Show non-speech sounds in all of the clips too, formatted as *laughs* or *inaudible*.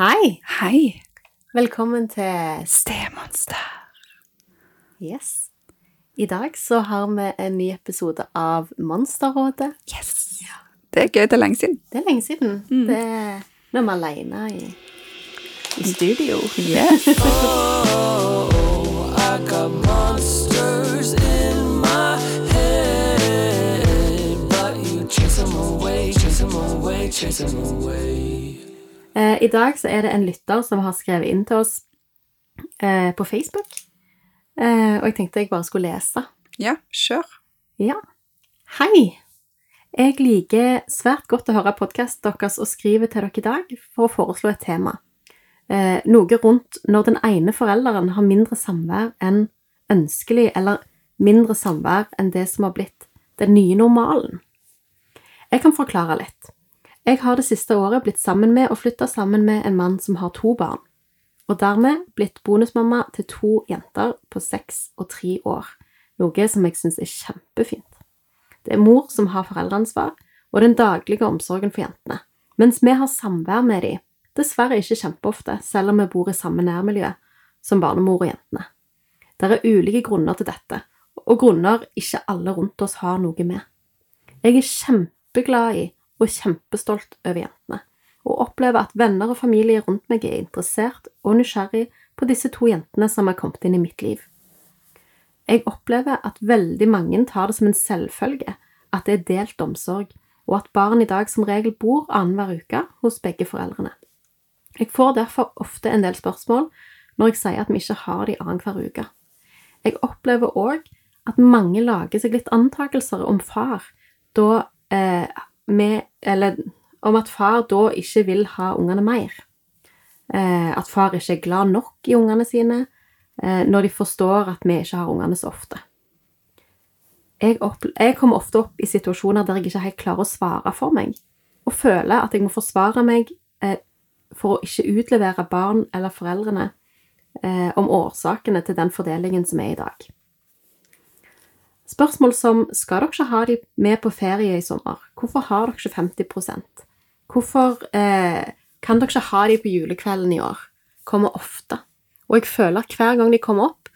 Hei! Hei, Velkommen til stemonster. Yes. I dag så har vi en ny episode av Monsterrådet. Yes! Det er gøy, det er lenge siden. Det er lenge siden. Det er når vi er alene i, i studio. Yes. I got monsters in my head, but you chase them away, chase them away, chase them away. Eh, I dag så er det en lytter som har skrevet inn til oss eh, på Facebook. Eh, og jeg tenkte jeg bare skulle lese. Ja, kjør. Ja. Hei! Jeg liker svært godt å høre podkasten deres og skriver til dere i dag for å foreslå et tema. Noe rundt når den ene forelderen har mindre samvær enn ønskelig, eller mindre samvær enn det som har blitt den nye normalen. Jeg kan forklare litt. Jeg har det siste året blitt sammen med og flytta sammen med en mann som har to barn, og dermed blitt bonusmamma til to jenter på seks og tre år, noe som jeg syns er kjempefint. Det er mor som har foreldreansvar og den daglige omsorgen for jentene, mens vi har samvær med de, dessverre ikke kjempeofte, selv om vi bor i samme nærmiljø som barnemor og jentene. Det er ulike grunner til dette, og grunner ikke alle rundt oss har noe med. Jeg er kjempeglad i og kjempestolt over jentene, og opplever at venner og familie rundt meg er interessert og nysgjerrig på disse to jentene som har kommet inn i mitt liv. Jeg opplever at veldig mange tar det som en selvfølge at det er delt omsorg, og at barn i dag som regel bor annenhver uke hos begge foreldrene. Jeg får derfor ofte en del spørsmål når jeg sier at vi ikke har de annenhver uke. Jeg opplever òg at mange lager seg litt antakelser om far, da eh, med, eller om at far da ikke vil ha ungene mer. Eh, at far ikke er glad nok i ungene sine eh, når de forstår at vi ikke har ungene så ofte. Jeg, opp, jeg kommer ofte opp i situasjoner der jeg ikke helt klarer å svare for meg, og føler at jeg må forsvare meg eh, for å ikke utlevere barn eller foreldrene eh, om årsakene til den fordelingen som er i dag. Spørsmål som skal dere ikke ha de med på ferie i sommer? Hvorfor har dere ikke 50% Hvorfor eh, kan dere ikke ha de på julekvelden i år? Kommer ofte. Og jeg føler at hver gang de kommer opp,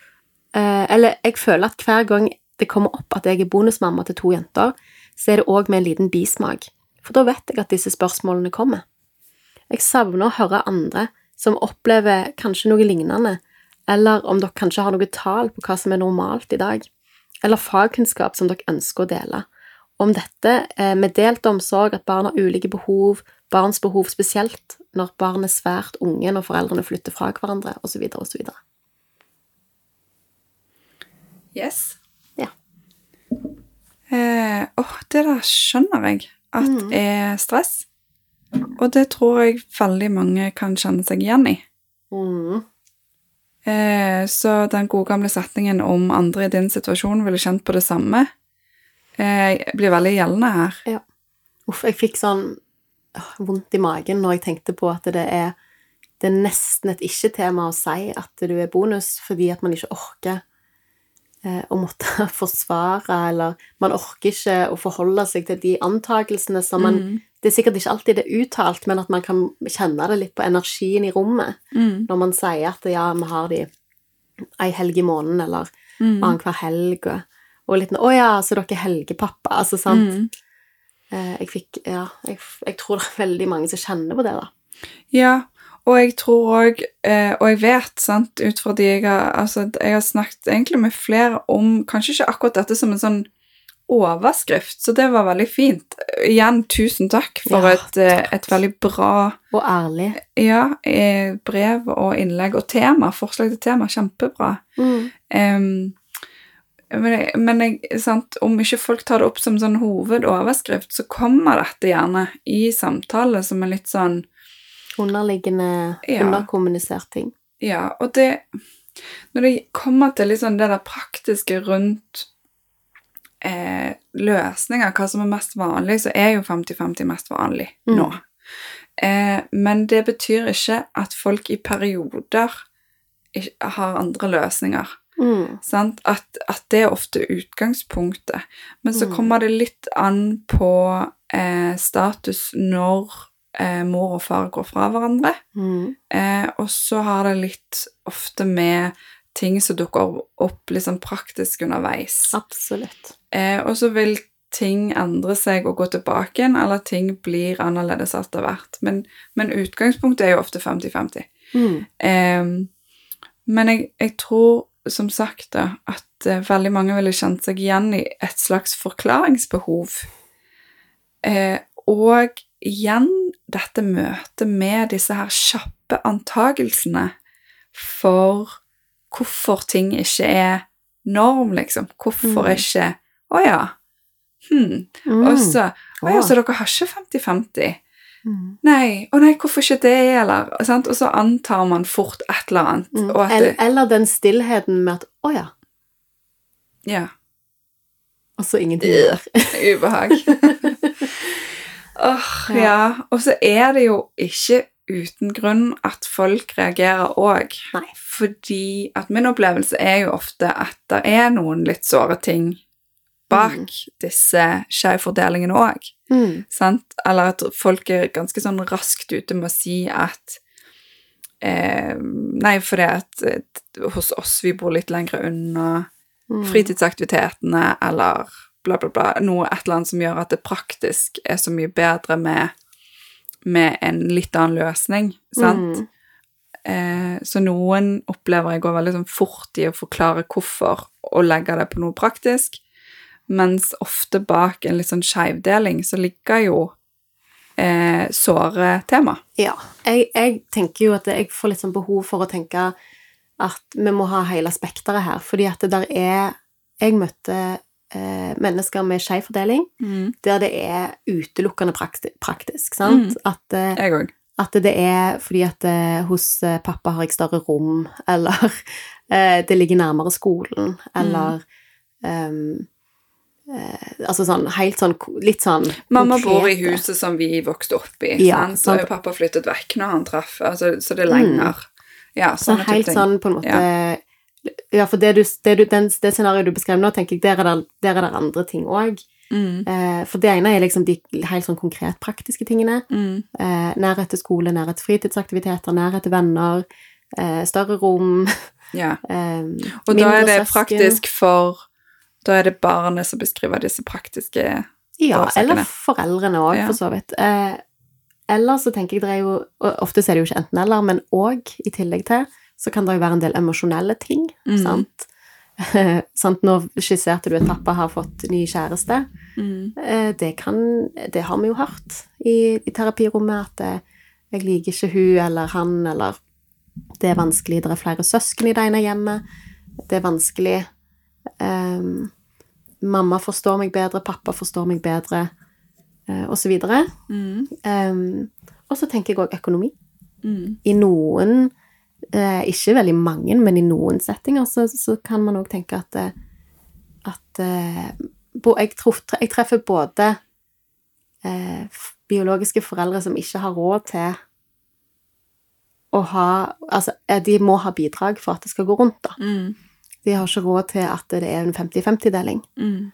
eh, eller jeg føler at hver gang det kommer opp at jeg er bonusmamma til to jenter, så er det òg med en liten bismak. For da vet jeg at disse spørsmålene kommer. Jeg savner å høre andre som opplever kanskje noe lignende, eller om dere kanskje har noe tall på hva som er normalt i dag eller fagkunnskap som dere ønsker å dele. Om dette eh, med delt omsorg, at barn har ulike behov, barns behov spesielt når barn er svært unge når foreldrene flytter fra hverandre, osv., osv. Yes. Ja. Eh, åh, det der skjønner jeg at Mm. er stress. Og det tror jeg veldig mange kan kjenne seg igjen i. Mm. Eh, så den gode gamle setningen om andre i din situasjon ville kjent på det samme, eh, blir veldig gjeldende her. Uff, jeg fikk sånn vondt i magen når jeg tenkte på at det er, det er nesten et ikke-tema å si at du er bonus, fordi at man ikke orker å måtte *laughs* forsvare, eller man orker ikke å forholde seg til de antakelsene som man Mm. Det er sikkert ikke alltid det er uttalt, men at man kan kjenne det litt på energien i rommet Mm. når man sier at ja, vi har de ei helg i måneden, eller Mm. annenhver helg, og, og litt Å ja, så dere er helgepappa, altså, sant? Mm. Eh, jeg fikk Ja, jeg, jeg tror det er veldig mange som kjenner på det, da. Ja, og jeg tror òg, eh, og jeg vet, sant, ut fra de jeg har Altså, jeg har snakket egentlig med flere om Kanskje ikke akkurat dette som en sånn overskrift, så det var veldig fint. Igjen, tusen takk for Ja, et, takk. et veldig bra Og ærlig. ja, eh, brev og innlegg og tema. Forslag til tema. Kjempebra. Mm. Um, men jeg, men jeg, sant, om ikke folk tar det opp som sånn hovedoverskrift, så kommer dette gjerne i samtale som en litt sånn Underliggende, Ja. underkommunisert ting. Ja, og det Når det kommer til liksom det der praktiske rundt eh, løsninger, hva som er mest vanlig, så er jo 50-50 mest vanlig Mm. nå. Eh, men det betyr ikke at folk i perioder har andre løsninger. Mm. Sant? At, at det er ofte utgangspunktet. Men så Mm. kommer det litt an på eh, status når eh, mor og far går fra hverandre. Mm. Eh, og så har det litt ofte med ting som dukker opp litt sånn praktisk underveis. Absolutt. Eh, og så vil ting endre seg og gå tilbake igjen, eller ting blir annerledes etter hvert. Men, men utgangspunktet er jo ofte 50-50. Mm. Eh, men jeg, jeg tror som sagt da, at eh, veldig mange ville kjent seg igjen i et slags forklaringsbehov. Eh, og igjen dette møtet med disse her kjappe antagelsene for hvorfor ting ikke er norm, liksom. Hvorfor Mm. ikke Å ja. Hm. Mm. Og så Å ja, så dere har ikke 50-50? Mm. Nei, å nei, hvorfor ikke det, eller sant? Og så antar man fort et eller annet. Mm. Eller, det, eller den stillheten med at 'å ja', ja, og så ingenting ubehag. *laughs* Åh, Ja. ja. Og så er det jo ikke uten grunn at folk reagerer òg. Fordi at min opplevelse er jo ofte at det er noen litt såre ting bak Mm. disse skjevfordelingene òg. Mm. Sant? Eller at folk er ganske sånn raskt ute med å si at eh, Nei, fordi at eh, hos oss vi bor litt lenger unna Mm. fritidsaktivitetene, eller bla, bla, bla. Noe et eller annet som gjør at det praktisk er så mye bedre med, med en litt annen løsning. Sant? Mm. Eh, så noen opplever jeg går veldig sånn fort i å forklare hvorfor, og legge det på noe praktisk, mens ofte bak en litt sånn skjevdeling så ligger jo eh, såre tema. Ja. Jeg, jeg tenker jo at jeg får litt sånn behov for å tenke at vi må ha hele spekteret her, fordi at det der er Jeg møtte mennesker med skeiv fordeling der det er utelukkende prakti praktisk, sant? Mm. At, eh, Jeg òg. at det er fordi at eh, hos eh, pappa har jeg større rom, *laughs* eller eh, det ligger nærmere skolen, eller ehm, eh, Altså sånn helt sånn Litt sånn Mamma bor i huset som vi vokste opp i, Ja, sant? så sant. pappa flyttet vekk når han traff, altså, så det er lenger. Ja, Så sånne type helt ting. sånn på en måte Ja, for det, du, det, du, den, det scenarioet du beskrev nå, tenker jeg, der er det, der er det andre ting òg. Mm, Eh, for det ene er liksom de helt sånn konkret praktiske tingene. mm, Eh, nærhet til skole, nærhet til fritidsaktiviteter, nærhet til venner, eh, større rom ja. *laughs* eh, Og da er det søsken. praktisk for Da er det barnet som beskriver disse praktiske årsakene. Ja, eller foreldrene òg, Ja. for så vidt. Eh, eller så tenker jeg det er jo Ofte er det jo ikke enten-eller, men òg i tillegg til så kan det jo være en del emosjonelle ting. Mm. Sant? *laughs* sant? Nå skisserte du at pappa har fått ny kjæreste. Mm, Eh, det kan Det har vi jo hørt i, i terapirommet, at eh, jeg liker ikke hun eller han, eller det er vanskelig, det er flere søsken i det ene hjemmet, det er vanskelig um, Mamma forstår meg bedre, pappa forstår meg bedre, eh, og så videre. mm, um, og så tenker jeg òg økonomi. mm, I noen, eh, ikke veldig mange, men i noen settinger så, så kan man òg tenke at, eh, at eh, jeg, tror, jeg treffer både eh, biologiske foreldre som ikke har råd til å ha Altså, eh, de må ha bidrag for at det skal gå rundt, da. mm, De har ikke råd til at det er en 50-50-deling. mm.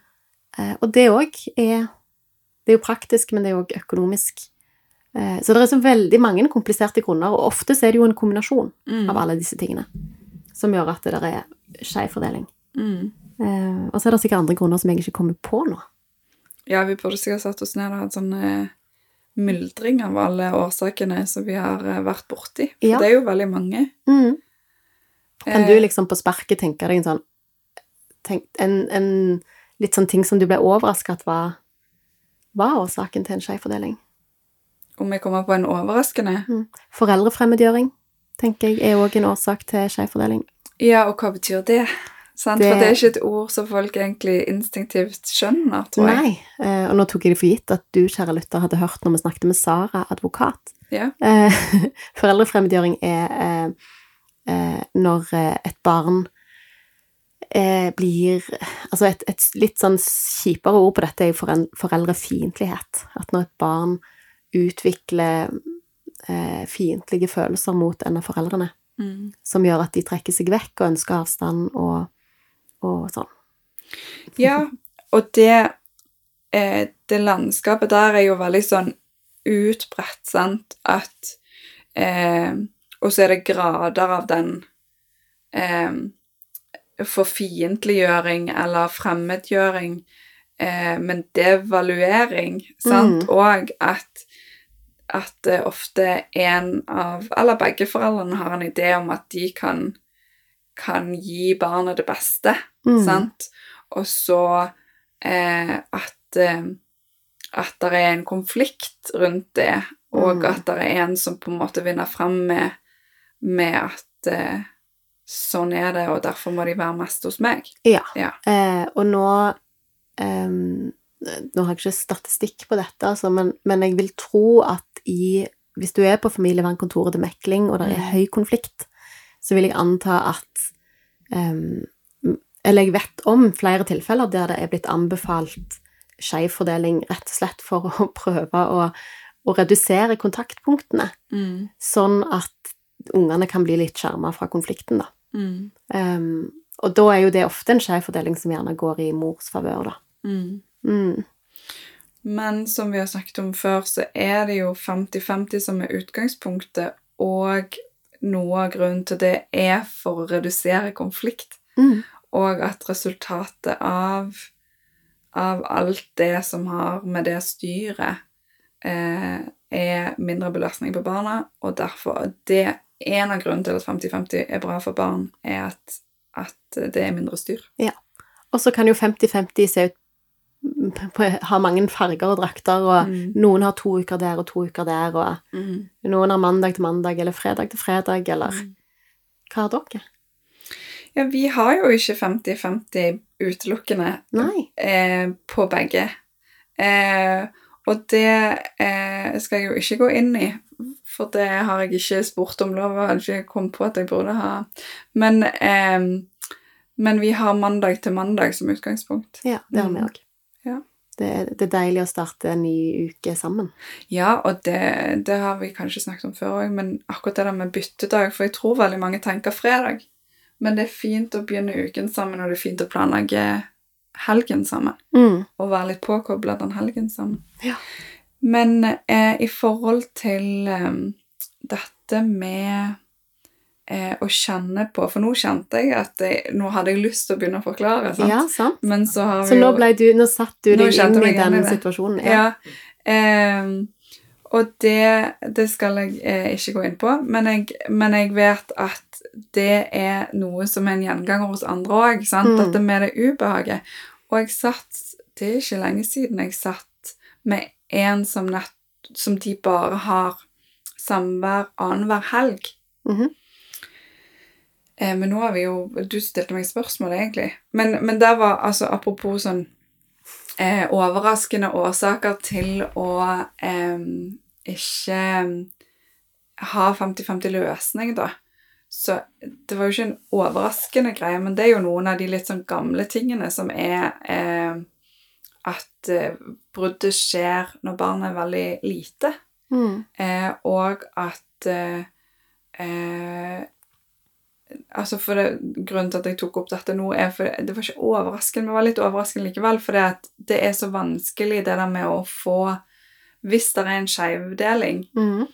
Eh, og det òg er Det er jo praktisk, men det er òg økonomisk. Eh, så det er så veldig mange kompliserte grunner, og ofte er det jo en kombinasjon Mm. av alle disse tingene som gjør at det er skeiv fordeling. Mm. Eh, og så er det sikkert andre grunner som jeg ikke kommer på nå. Ja, vi burde sikkert satt oss ned og hatt sånn myldring av alle årsakene som vi har eh, vært borti. For Ja. det er jo veldig mange. Mm. Kan du liksom på sparket tenke deg en sånn tenk, en, en litt sånn ting som du ble overraska at var, var årsaken til en skeiv fordeling? Om jeg kommer på en overraskende Mm. Foreldrefremmedgjøring tenker jeg er òg en årsak til skjevfordeling. Ja, og hva betyr det? Sant? Det- For det er ikke et ord som folk egentlig instinktivt skjønner, tror jeg. Nei, eh, og nå tok jeg det for gitt at du, kjære lytter, hadde hørt når vi snakket med Sara, advokat. Ja. Eh, *laughs* foreldrefremmedgjøring er eh, eh, når eh, et barn eh, blir Altså et, et litt sånn kjipere ord på dette er jo foreldrefiendtlighet. At når et barn utvikler eh, fiendtlige følelser mot en av foreldrene, Mm. som gjør at de trekker seg vekk og ønsker avstand og, og sånn. Ja, og det, eh, det landskapet der er jo veldig sånn utbredt, sant, at eh, Og så er det grader av den eh, forfiendtliggjøring eller fremmedgjøring, eh, men devaluering, sant, Mm. og at at ofte en av, eller begge foreldrene har en idé om at de kan, kan gi barnet det beste, Mm. sant? Og så eh, at, eh, at det er en konflikt rundt det, og Mm. at det er en som på en måte vinner fram med, med at eh, sånn er det, og derfor må de være mest hos meg. Ja. Ja. Eh, og nå ehm, Nå har jeg ikke statistikk på dette, altså, men, men jeg vil tro at i Hvis du er på familievernkontoret til mekling, og det er Mm. høy konflikt, så vil jeg anta at um, Eller jeg vet om flere tilfeller der det er blitt anbefalt skjevfordeling rett og slett for å *laughs* prøve å, å redusere kontaktpunktene, sånn at ungene kan bli litt skjerma fra konflikten, da. Mm. Um, og da er jo det ofte en skjevfordeling som gjerne går i mors favør, da. Mm. Mm. Men som vi har snakket om før, så er det jo 50-50 som er utgangspunktet, og noe av grunnen til det er for å redusere konflikt, Mm. og at resultatet av, av alt det som har med det styret, eh, er mindre belastning på barna, og derfor det En av grunnene til at 50-50 er bra for barn, er at, at det er mindre styr. Og så kan jo 50-50 se ut på- ha mange farger og drakter, og Mm. noen har to uker der og to uker der, og noen har mandag til mandag eller fredag til fredag, eller Mm. hva har dere? Ja, vi har jo ikke 50-50 utelukkende eh, på begge. Eh, og det eh, skal jeg jo ikke gå inn i, for det har jeg ikke spurt om lov, og har ikke kommet på at jeg burde ha. Men, eh, men vi har mandag til mandag som utgangspunkt. Ja, det har vi Mm. òg. Det, er- det er deilig å starte en ny uke sammen. Ja, og det, det har vi kanskje snakket om før òg, men akkurat det der med byttedag For jeg tror veldig mange tenker fredag. Men det er fint å begynne uken sammen, og det er fint å planlegge helgen sammen. Mm. og være litt påkobla den helgen sammen. Ja. Men eh, i forhold til eh, dette med eh, å kjenne på For nå kjente jeg at jeg, nå hadde jeg lyst til å begynne å forklare, sant? Ja, sant. men så har Så vi nå, jo ble du, nå satt du deg inn i den situasjonen. Ja. ehm, og det, det skal jeg eh, ikke gå inn på, men jeg, men jeg vet at det er noe som er en gjenganger hos andre òg. Mm. Dette med det ubehaget. Og jeg satt Det er ikke lenge siden jeg satt med en som, nett, som de bare har samvær annenhver helg. Mhm. Eh, men nå har vi jo Du stilte meg spørsmål, egentlig. Men, men der var altså Apropos sånn eh, overraskende årsaker til å eh, ikke ha 50-50 løsning, da. Så det var jo ikke en overraskende greie, men det er jo noen av de litt sånn gamle tingene som er eh, at eh, bruddet skjer når barnet er veldig lite. Mm. Eh, og at eh, eh, Altså for det, Grunnen til at jeg tok opp dette nå, er for det var ikke overraskende, men var litt overraskende likevel. For det, at det er så vanskelig, det der med å få Hvis det er en skjevdeling Mm.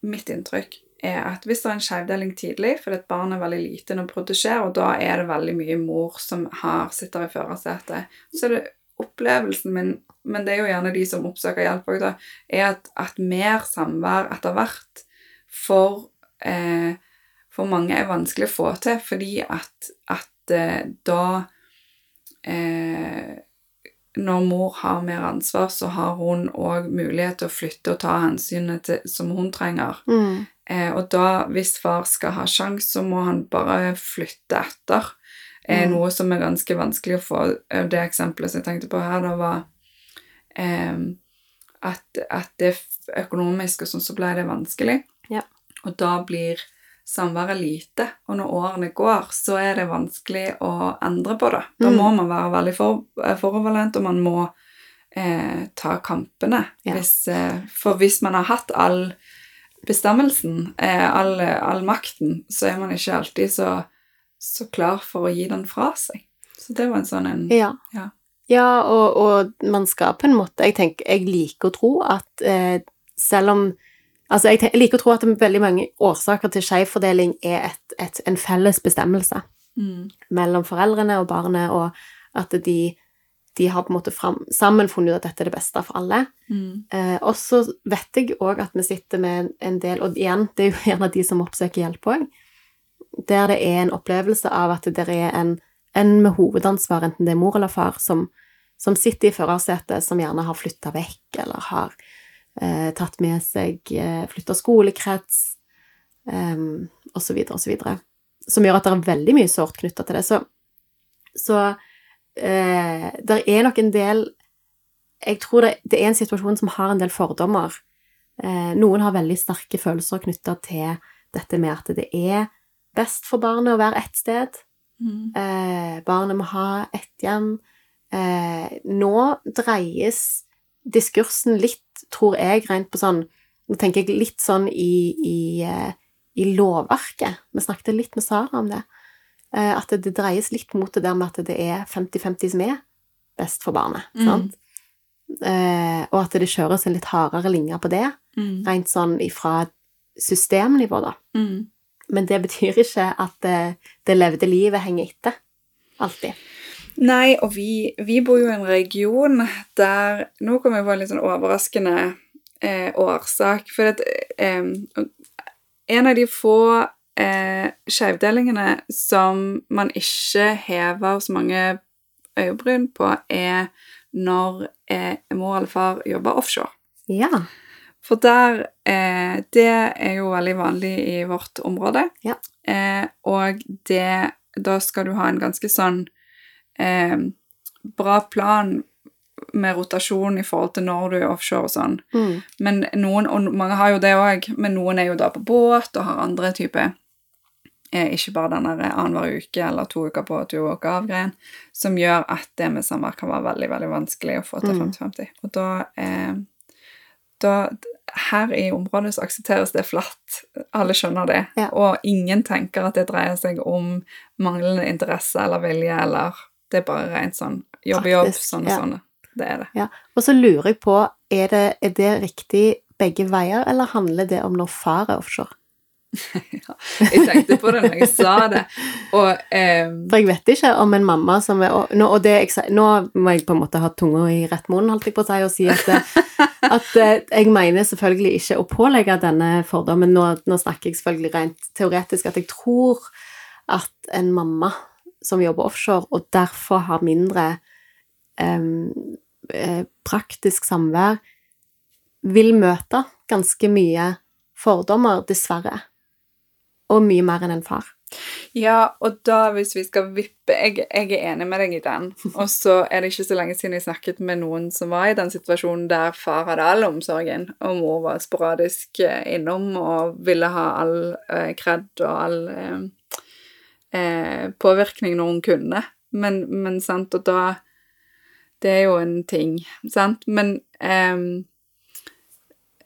Mitt inntrykk er at hvis det er en skjevdeling tidlig, fordi et barn er veldig lite når bruddet skjer, og da er det veldig mye mor som har, sitter i førersetet, så er det opplevelsen min, men det er jo gjerne de som oppsøker hjelp òg, er at, at mer samvær etter hvert for, eh, for mange er vanskelig å få til, fordi at, at eh, da eh, når mor har mer ansvar, så har hun òg mulighet til å flytte og ta hensynet til, som hun trenger. Mm. Eh, og da, hvis far skal ha sjans, så må han bare flytte etter. Eh, Mm. Noe som er ganske vanskelig å få. Eh, Det eksempelet som jeg tenkte på her, da var eh, at, at det økonomiske økonomisk og sånn, så ble det vanskelig. Ja. Og da blir samværet lite, og når årene går, så er det vanskelig å endre på det. Da Mm. må man være veldig for, eh, foroverlent, og man må eh, ta kampene. Ja. Hvis, eh, for hvis man har hatt all bestemmelsen, eh, all, all makten, så er man ikke alltid så, så klar for å gi den fra seg. Så det var en sånn en Ja. Ja. Ja, og, og man skal på en måte Jeg tenker, jeg liker å tro at eh, selv om Altså, jeg, liker å tro at veldig mange årsaker til skjevfordeling er et, et, en felles bestemmelse mellom foreldrene og barnet, og at de, de har på en måte fram, sammen funnet ut at dette er det beste for alle. Mm. Eh, og så vet jeg òg at vi sitter med en, en del Og igjen, det er jo gjerne de som oppsøker hjelp òg. Der det er en opplevelse av at det er en, en med hovedansvar, enten det er mor eller far, som, som sitter i førersetet, som gjerne har flytta vekk, eller har eh, tatt med seg eh, Flytta skolekrets, eh, så videre. Som gjør at det er veldig mye sårt knytta til det. Så, så eh, det er nok en del Jeg tror det, det er en situasjon som har en del fordommer. Eh, noen har veldig sterke følelser knytta til dette med at det er best for barnet å være ett sted. Mm. Eh, barnet må ha ett hjem. Eh, nå dreies diskursen litt, tror jeg, rent på sånn Nå tenker jeg litt sånn i, i, eh, i lovverket. Vi snakket litt med Sara om det. Eh, at det, det dreies litt mot det der med at det er 50-50 som er best for barnet. Mm. Sant? Eh, og at det kjøres en litt hardere linje på det, Mm. rent sånn ifra systemnivå, da. Mm. Men det betyr ikke at det, det levde livet henger etter. Alltid. Nei, og vi, vi bor jo i en region der Nå kommer jeg på en litt sånn overraskende eh, årsak. For at eh, en av de få eh, skjevdelingene som man ikke hever så mange øyebryn på, er når eh, mor eller far jobber offshore. Ja. For der eh, Det er jo veldig vanlig i vårt område. Ja. Eh, og det Da skal du ha en ganske sånn eh, bra plan med rotasjon i forhold til når du er offshore og sånn. Mm. Men noen, og mange har jo det òg, men noen er jo da på båt og har andre typer eh, Ikke bare den annenhver uke eller to uker på to uker av-greien, som gjør at det med samvær kan være veldig veldig vanskelig å få til Mm. 50-50. Og da, eh, da Her i området så aksepteres det flatt. Alle skjønner det. Ja. Og ingen tenker at det dreier seg om manglende interesse eller vilje, eller Det er bare rent sånn jobb i jobb, sånn og ja. sånn. Det er det. Og så lurer jeg på, er det, er det riktig begge veier, eller handler det om når far er offshore? *laughs* Jeg tenkte på det når jeg sa det, og eh, For jeg vet ikke om en mamma som er og nå, og det, jeg, nå må jeg på en måte ha tunga i rett munn, holdt jeg på å si, og si at, *laughs* at eh, jeg mener selvfølgelig ikke å pålegge denne fordommen. Nå, nå snakker jeg selvfølgelig rent teoretisk, at jeg tror at en mamma som jobber offshore, og derfor har mindre eh, praktisk samvær, vil møte ganske mye fordommer, dessverre. Og mye mer enn en far. Ja, og da hvis vi skal vippe jeg, jeg er enig med deg i den. Og så er det ikke så lenge siden jeg snakket med noen som var i den situasjonen der far hadde all omsorgen, og mor var sporadisk eh, innom og ville ha all eh, og all eh, eh, påvirkning når hun kunne. Men, men sant, og da Det er jo en ting, sant? Men eh,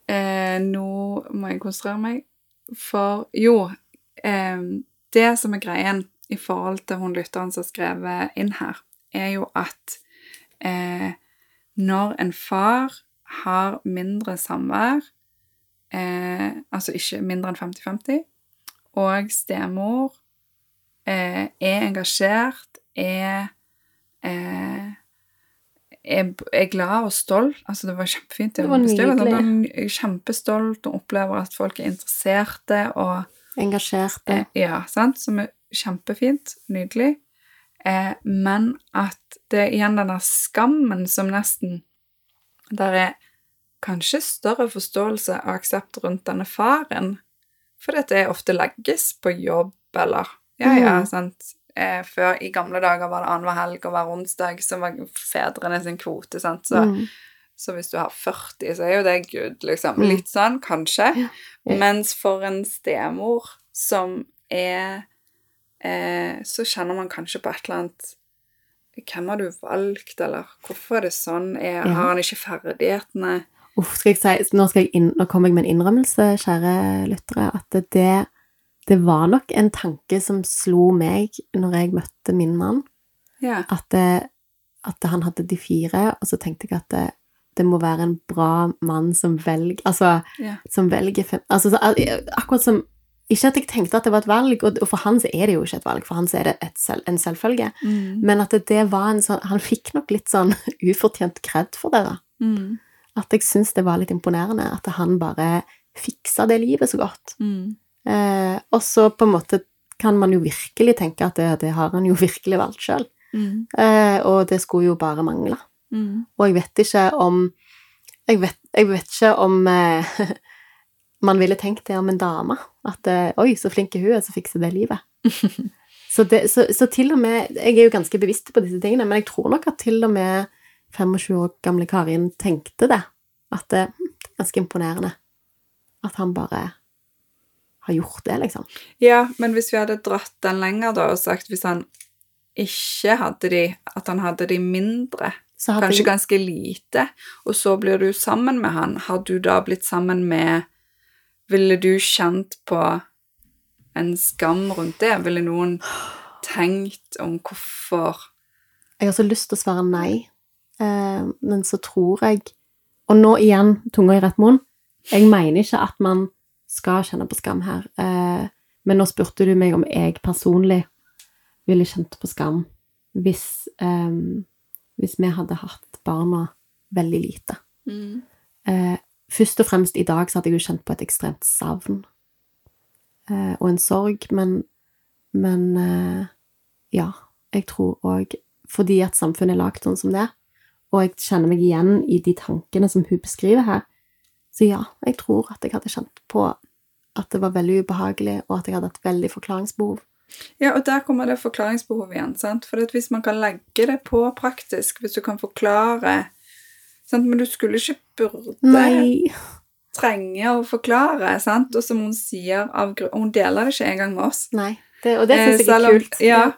eh, nå må jeg konsentrere meg. For jo, eh, det som er greien i forhold til hun lytteren som har skrevet inn her, er jo at eh, når en far har mindre samvær, eh, altså ikke mindre enn 50-50, og stemor er engasjert, er eh, er, er glad og stolt. Altså, det var kjempefint. Det var nydelig. Jeg er kjempestolt og opplever at folk er interesserte og Engasjerte. Eh, ja, sant? Som er kjempefint, nydelig. Eh, men at det er igjen denne skammen som nesten Der er kanskje større forståelse og aksept rundt denne faren. For dette ofte legges på jobb, eller Ja, ja, Mm. sant. Eh, før i gamle dager var det annenhver helg og hver onsdag som var fedrene sin kvote, sant. Så Mm. så hvis du har 40, så er jo det Gud, liksom. Mm. Litt sånn, kanskje. Ja. Ja. Mens for en stemor som er eh, Så kjenner man kanskje på et eller annet Hvem har du valgt, eller hvorfor er det sånn? Er, Ja. Har han ikke ferdighetene? Uff, skal jeg si, nå, skal jeg inn, nå kommer jeg med en innrømmelse, kjære lyttere, at det, det var nok en tanke som slo meg når jeg møtte min mann, Ja. at, det, at han hadde de fire, og så tenkte jeg at det, det må være en bra mann som velger Altså, Ja. som velger fem, altså, så, Akkurat som Ikke at jeg tenkte at det var et valg, og, og for han så er det jo ikke et valg, for han så er det et selv, en selvfølge, Mm. men at det, det var en sånn Han fikk nok litt sånn *laughs* ufortjent kred for det, da. Mm. At jeg syns det var litt imponerende at han bare fiksa det livet så godt. Mm. Eh, og så på en måte kan man jo virkelig tenke at det, det har han jo *laughs* virkelig valgt sjøl. Mm. Eh, og det skulle jo bare mangle. Mm. Og jeg vet ikke om Jeg vet, jeg vet ikke om eh, *laughs* man ville tenkt det om en dame. At eh, oi, så flink hun er som fikser det livet. *laughs* så, det, så, så til og med Jeg er jo ganske bevisst på disse tingene, men jeg tror nok at til og med 25 år gamle Karin tenkte det. At hm, det er ganske imponerende. At han bare har gjort det, liksom. Ja, men hvis vi hadde dratt den lenger da, og sagt hvis han ikke hadde de, at han hadde de mindre, Så hadde kanskje de... ganske lite, og så blir du sammen med han, har du da blitt sammen med Ville du kjent på en skam rundt det? Ville noen tenkt om hvorfor jeg har så lyst til å svare nei, eh, men så tror jeg Og nå igjen, tunga i rett munn. Jeg mener ikke at man skal kjenne på skam her. Eh, men nå spurte du meg om jeg personlig ville kjent på skam hvis, eh, hvis vi hadde hatt barna veldig lite. Eh, først og fremst i dag så hadde jeg jo kjent på et ekstremt savn eh, og en sorg, men, men eh, ja, jeg tror òg fordi at samfunnet er lagd sånn som det, og jeg kjenner meg igjen i de tankene som hun beskriver her, så ja, jeg tror at jeg hadde kjent på at det var veldig ubehagelig, og at jeg hadde et veldig forklaringsbehov. Ja, og der kommer det forklaringsbehovet igjen. sant? For at hvis man kan legge det på praktisk, hvis du kan forklare sant? Men du skulle ikke burde Nei! trenge å forklare, sant? Og som hun sier, av, gru- hun deler det ikke engang med oss. Nei. Det, og det syns jeg Eh, er om- kult. Ja,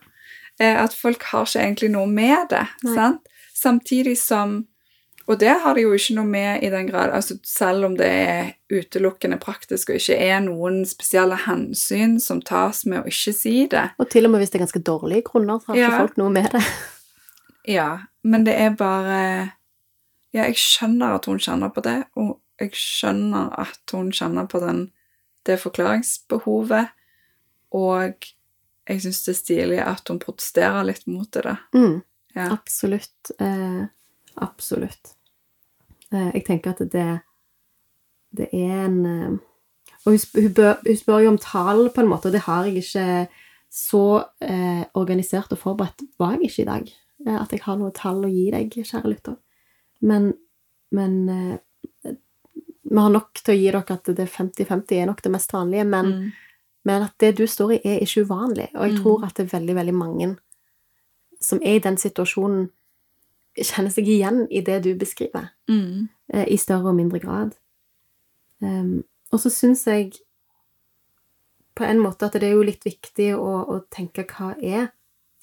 eh, at folk har ikke egentlig noe med det. Sant? Samtidig som Og det har de jo ikke noe med i den grad altså Selv om det er utelukkende praktisk og ikke er noen spesielle hensyn som tas med å ikke si det. Og til og med hvis det er ganske dårlige grunner, så har ikke folk noe med det. Ja, men det er bare Ja, jeg skjønner at hun kjenner på det, og jeg skjønner at hun kjenner på den, det forklaringsbehovet, og jeg syns det er stilig at hun protesterer litt mot det. Mm. Ja. Absolutt. Eh, absolutt. Eh, jeg tenker at det, det er en eh, Og hun, sp- hun, spør jo om tall, på en måte, og det har jeg ikke så eh, organisert og forberedt var jeg ikke i dag. Eh, at jeg har noe tall å gi deg, kjære lytter. Men, men eh, vi har nok til å gi dere at det er 50-50 er nok det mest vanlige, men Mm. men at det du står i, er ikke uvanlig. Og jeg Mm. tror at det er veldig, veldig mange som er i den situasjonen, kjenner seg igjen i det du beskriver, Mm. eh, i større og mindre grad. Um, og så syns jeg på en måte at det er jo litt viktig å, å tenke hva er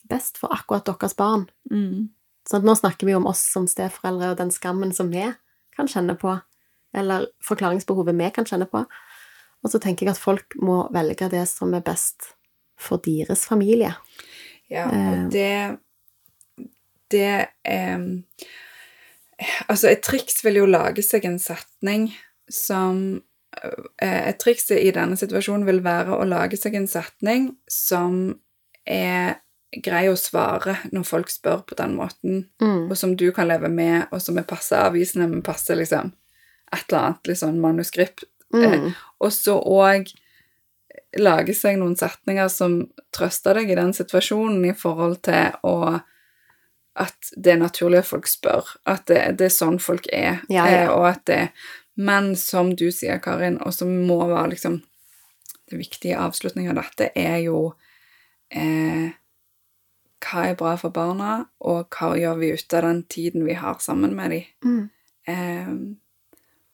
best for akkurat deres barn. Mm. Sånn nå snakker vi om oss som steforeldre og den skammen som vi kan kjenne på, eller forklaringsbehovet vi kan kjenne på. Og så tenker jeg at folk må velge det som er best for deres familie. Ja, og det Det eh, Altså, et triks vil jo lage seg en setning som eh, Et triks i denne situasjonen vil være å lage seg en setning som er grei å svare når folk spør på den måten, Mm. og som du kan leve med, og som er passe avvisende, men passer liksom et eller annet liksom manuskript Mm. og så òg lage seg noen setninger som trøster deg i den situasjonen i forhold til å At det er naturlig at folk spør. At det, det er sånn folk er. Ja, ja. Eh, og at det Men som du sier, Karin, og som må være liksom Det viktige avslutningen av dette er jo eh, Hva er bra for barna, og hva gjør vi ut av den tiden vi har sammen med dem? Mm. Eh,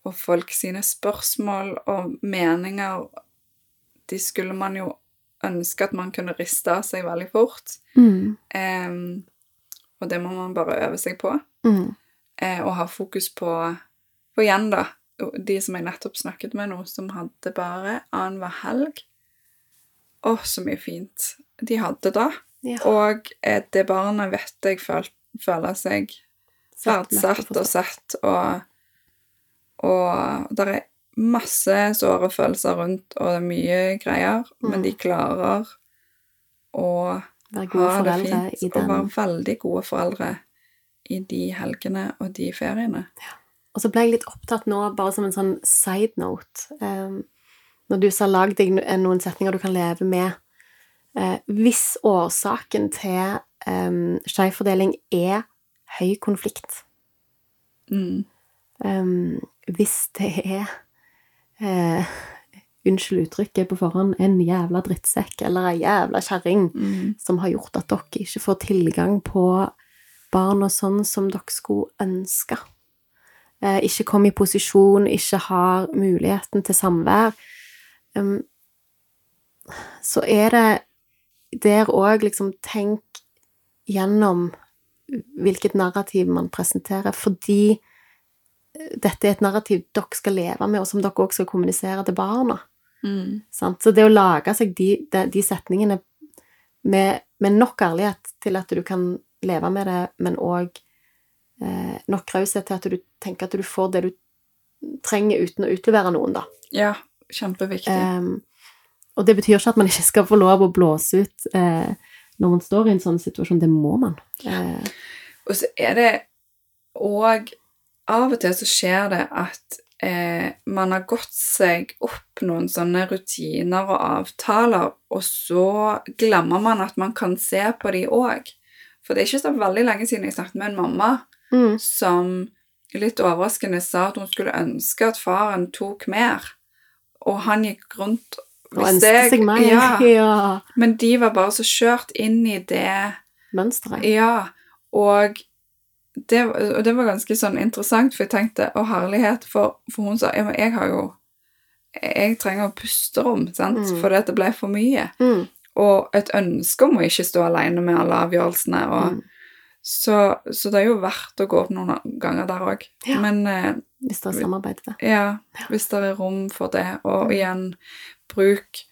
og folk sine spørsmål og meninger De skulle man jo ønske at man kunne riste av seg veldig fort. Mm. Eh, og det må man bare øve seg på. Mm. Eh, og ha fokus på For igjen, da, de som jeg nettopp snakket med nå, som hadde bare annenhver helg Å, så mye fint de hadde da. Ja. Og eh, det barna vet jeg føl føler seg verdsatt og sett, og, og det er masse såre følelser rundt, og det er mye greier, men Mm. de klarer å Være gode ha det fint i og være veldig gode foreldre i de helgene og de feriene. Og så ble jeg litt opptatt nå, bare som en sånn side note um, Når du sa 'lag deg noen setninger du kan leve med' uh, Hvis årsaken til um, skjevfordeling er høy konflikt Mm. um, Hvis det er eh, Unnskyld uttrykket på forhånd, en jævla drittsekk eller ei jævla kjerring Mm. som har gjort at dere ikke får tilgang på barna sånn som dere skulle ønske. Eh, ikke kom i posisjon, ikke har muligheten til samvær. Um, så er det der òg liksom Tenk gjennom hvilket narrativ man presenterer, fordi eh, dette er et narrativ dere skal leve med, og som dere òg skal kommunisere til barna. Mm. Så det å lage seg de, de, de setningene med, med nok ærlighet til at du kan leve med det, men òg eh, nok raushet til at du tenker at du får det du trenger uten å utlevere noen, da. Ja, kjempeviktig. Um, og det betyr ikke at man ikke skal få lov å blåse ut eh, når man står i en sånn situasjon. Det må man. Eh, Og så er det òg Av og til så skjer det at eh, man har gått seg opp noen sånne rutiner og avtaler, og så glemmer man at man kan se på de òg. For det er ikke så veldig lenge siden jeg snakket med en mamma mm, som litt overraskende sa at hun skulle ønske at faren tok mer, og han gikk rundt og hvis ønske jeg- seg mer. Ja, *laughs* ja. men de var bare så kjørt inn i det Mønsteret. ja, og det, og det var ganske sånn interessant, for jeg tenkte, å herlighet, for, for hun sa, ja, men jeg har jo, jeg trenger pusterom, sant, Mm. for dette ble for mye, Mm, og et ønske om å ikke stå alene med alle avgjørelsene, og mm. så, så det er jo verdt å gå opp noen ganger der også. Ja. Men eh, Hvis dere samarbeider det. ja, hvis det er rom for det, Mm. og igjen, bruk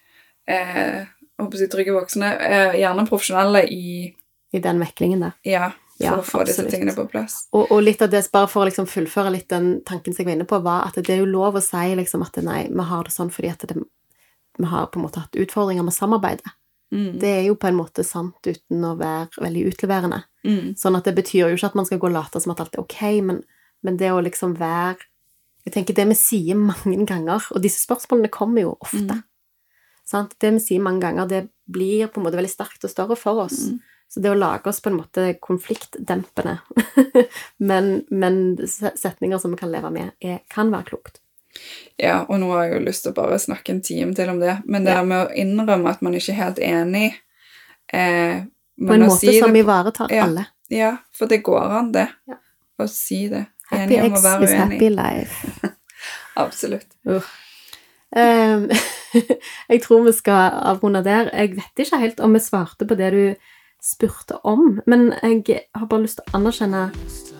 eh, jeg håper si trygge voksne, eh, gjerne profesjonelle i, I den meklingen der. ja, for Ja, å få disse tingene på plass. Og, og litt av det, bare for å liksom fullføre litt den tanken som jeg var inne på, var at det er jo lov å si liksom at nei, vi har det sånn fordi at det, vi har på en måte hatt utfordringer med samarbeidet. Mm. Det er jo på en måte sant uten å være veldig utleverende. Mm. Sånn at det betyr jo ikke at man skal gå og late som at alt er ok, men, men det å liksom være Jeg tenker det vi sier mange ganger, og disse spørsmålene kommer jo ofte. Mm. Sant? Det vi sier mange ganger, det blir på en måte veldig sterkt og større for oss. Mm. Så det å lage oss på en måte konfliktdempende, *laughs* men, men setninger som vi kan leve med, er, kan være klokt. Ja, og nå har jeg jo lyst til å bare snakke en time til om det, men det Ja. med å innrømme at man ikke er helt enig eh, På en måte si som ivaretar ja. alle. Ja, for det går an, det. Ja. Å si det. Happy Enig om å være uenig. happy *laughs* life. Absolutt. Um, *laughs* jeg tror vi skal avrunde der. Jeg vet ikke helt om vi svarte på det du spurte om, men jeg har bare lyst til å anerkjenne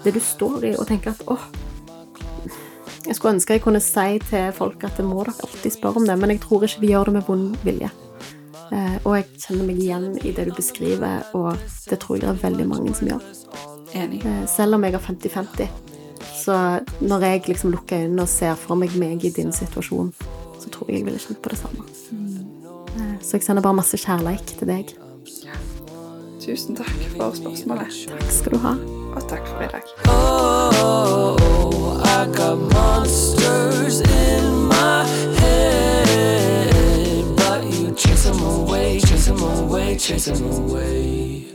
det du står i, og tenke at åh Jeg skulle ønske jeg kunne si til folk at det må dere alltid spørre om det, men jeg tror ikke vi gjør det med vond vilje. Eh, og jeg kjenner meg igjen i det du beskriver, og det tror jeg det er veldig mange som gjør. Enig. Eh, selv om jeg har 50-50. Så når jeg liksom lukker øynene og ser for meg meg i din situasjon, så tror jeg jeg ville kjent på det samme. Eh, Så jeg sender bare masse kjærleik til deg. Tusen takk for spørsmålet. Takk skal du ha. Og takk for i dag. Oh, I got monsters in my head, but you chase them away, chase them away, chase them away.